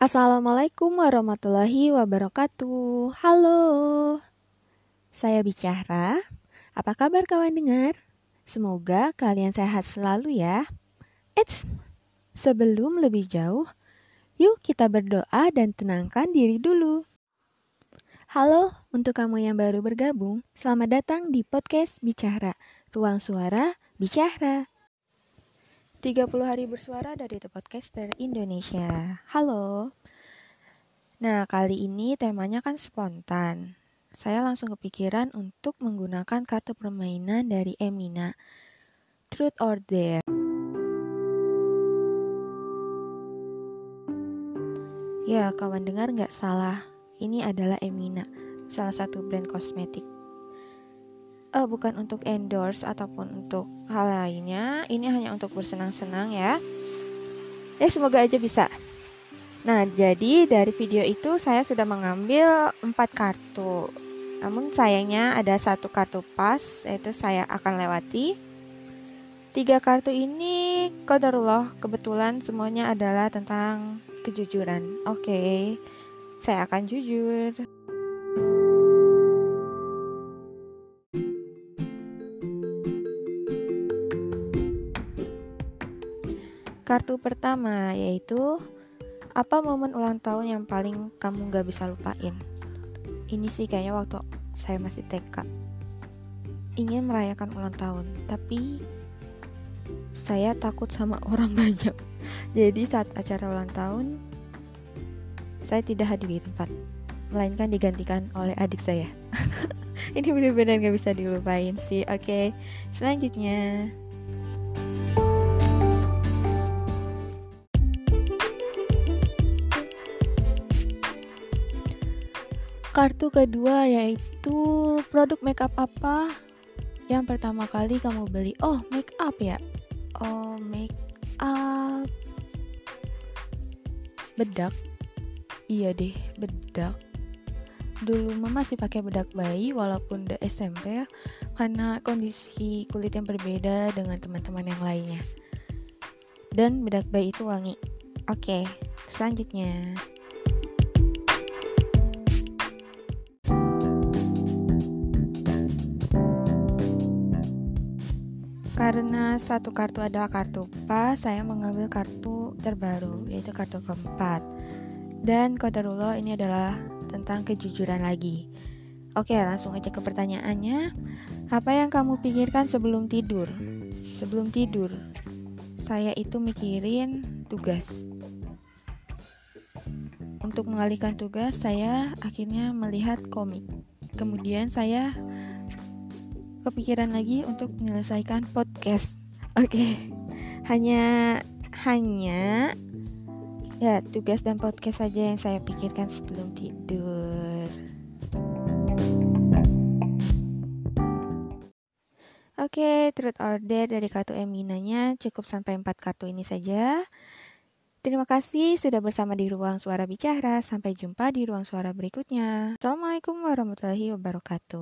Assalamualaikum warahmatullahi wabarakatuh. Halo, saya bicara. Apa kabar kawan dengar? Semoga kalian sehat selalu ya. Eits, sebelum lebih jauh, yuk kita berdoa dan tenangkan diri dulu. Halo, untuk kamu yang baru bergabung, selamat datang di podcast Bicara, Ruang Suara Bicara. 30 hari bersuara dari The Podcaster Indonesia. Halo. Nah, kali ini temanya kan spontan. Saya langsung kepikiran untuk menggunakan kartu permainan dari Emina. Truth or Dare. Ya, kawan dengar nggak salah. Ini adalah Emina, salah satu brand kosmetik uh, bukan untuk endorse ataupun untuk hal lainnya. Ini hanya untuk bersenang-senang ya. Ya semoga aja bisa. Nah, jadi dari video itu saya sudah mengambil empat kartu. Namun sayangnya ada satu kartu pas, yaitu saya akan lewati. Tiga kartu ini, kodarullah, kebetulan semuanya adalah tentang kejujuran. Oke, saya akan jujur. Kartu pertama yaitu apa momen ulang tahun yang paling kamu gak bisa lupain? Ini sih kayaknya waktu saya masih TK. Ingin merayakan ulang tahun, tapi saya takut sama orang banyak. Jadi saat acara ulang tahun, saya tidak hadir di tempat, melainkan digantikan oleh adik saya. Ini benar-benar gak bisa dilupain sih. Oke, selanjutnya. Kartu kedua yaitu produk makeup apa yang pertama kali kamu beli? Oh, make up ya. Oh, make up bedak. Iya deh, bedak. Dulu mama masih pakai bedak bayi walaupun udah SMP ya, karena kondisi kulit yang berbeda dengan teman-teman yang lainnya. Dan bedak bayi itu wangi. Oke, selanjutnya. Karena satu kartu adalah kartu pas, saya mengambil kartu terbaru, yaitu kartu keempat. Dan kodarullah ini adalah tentang kejujuran lagi. Oke, langsung aja ke pertanyaannya. Apa yang kamu pikirkan sebelum tidur? Sebelum tidur, saya itu mikirin tugas. Untuk mengalihkan tugas, saya akhirnya melihat komik. Kemudian saya kepikiran lagi untuk menyelesaikan podcast. Oke, okay. hanya hanya ya tugas dan podcast saja yang saya pikirkan sebelum tidur. Oke, okay, truth order dari kartu Eminanya cukup sampai 4 kartu ini saja. Terima kasih sudah bersama di Ruang Suara Bicara. Sampai jumpa di Ruang Suara berikutnya. Assalamualaikum warahmatullahi wabarakatuh.